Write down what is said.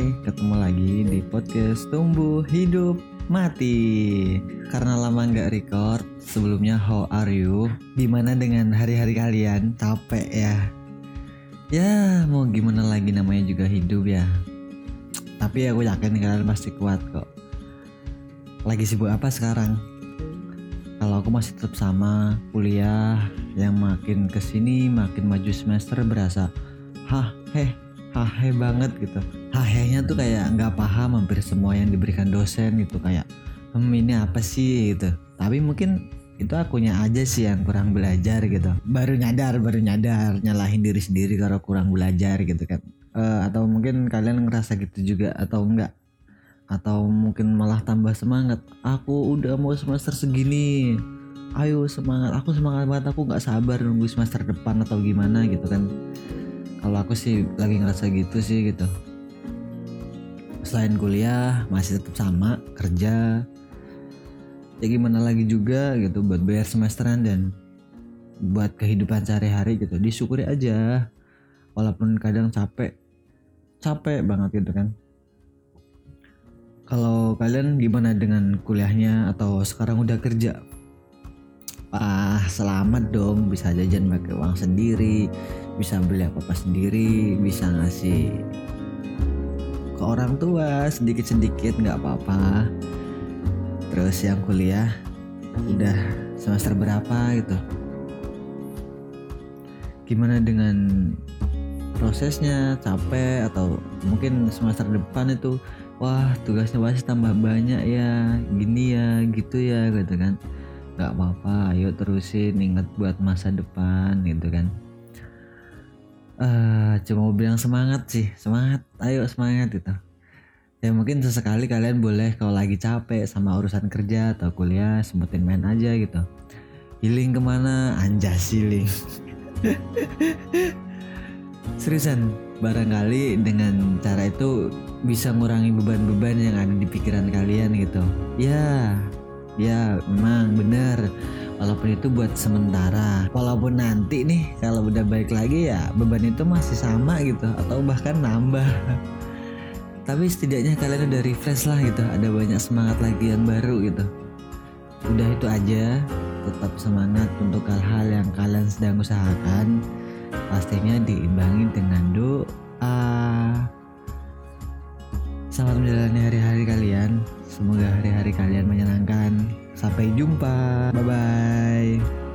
ketemu lagi di podcast Tumbuh Hidup Mati Karena lama nggak record Sebelumnya how are you? Gimana dengan hari-hari kalian? Capek ya? Ya mau gimana lagi namanya juga hidup ya Tapi aku yakin kalian pasti kuat kok Lagi sibuk apa sekarang? Kalau aku masih tetap sama kuliah Yang makin ke sini makin maju semester berasa Hah heh hahe banget gitu. Hahenya tuh kayak nggak paham hampir semua yang diberikan dosen gitu kayak hmm, ini apa sih? gitu. Tapi mungkin itu akunya aja sih yang kurang belajar gitu. Baru nyadar baru nyadar nyalahin diri sendiri kalau kurang belajar gitu kan. Uh, atau mungkin kalian ngerasa gitu juga atau enggak? Atau mungkin malah tambah semangat aku udah mau semester segini ayo semangat aku semangat banget aku nggak sabar nunggu semester depan atau gimana gitu kan kalau aku sih lagi ngerasa gitu sih gitu. Selain kuliah masih tetap sama kerja. Ya gimana lagi juga gitu buat bayar semesteran dan buat kehidupan sehari-hari gitu. Disyukuri aja. Walaupun kadang capek capek banget gitu kan. Kalau kalian gimana dengan kuliahnya? Atau sekarang udah kerja ah selamat dong. Bisa jajan pakai uang sendiri bisa beli apa apa sendiri bisa ngasih ke orang tua sedikit sedikit nggak apa-apa. Terus yang kuliah udah semester berapa gitu. Gimana dengan prosesnya? Capek atau mungkin semester depan itu wah tugasnya pasti tambah banyak ya gini ya gitu ya gitu kan nggak apa-apa ayo terusin inget buat masa depan gitu kan. Uh, cuma mau bilang semangat sih semangat ayo semangat gitu. Ya mungkin sesekali kalian boleh kalau lagi capek sama urusan kerja atau kuliah sempetin main aja gitu. Healing ke mana? Anjas healing. Seriusan barangkali dengan cara itu bisa ngurangi beban-beban yang ada di pikiran kalian gitu. Ya ya memang bener walaupun itu buat sementara. Walaupun nanti nih kalau udah baik lagi ya beban itu masih sama gitu atau bahkan nambah. Tapi setidaknya kalian udah refresh lah gitu ada banyak semangat lagi yang baru gitu. Udah itu aja tetap semangat untuk hal-hal yang kalian sedang usahakan. Pastinya diimbangi dengan doa. Selamat menjalani hari-hari. Semoga hari-hari kalian menyenangkan. Sampai jumpa. Bye bye.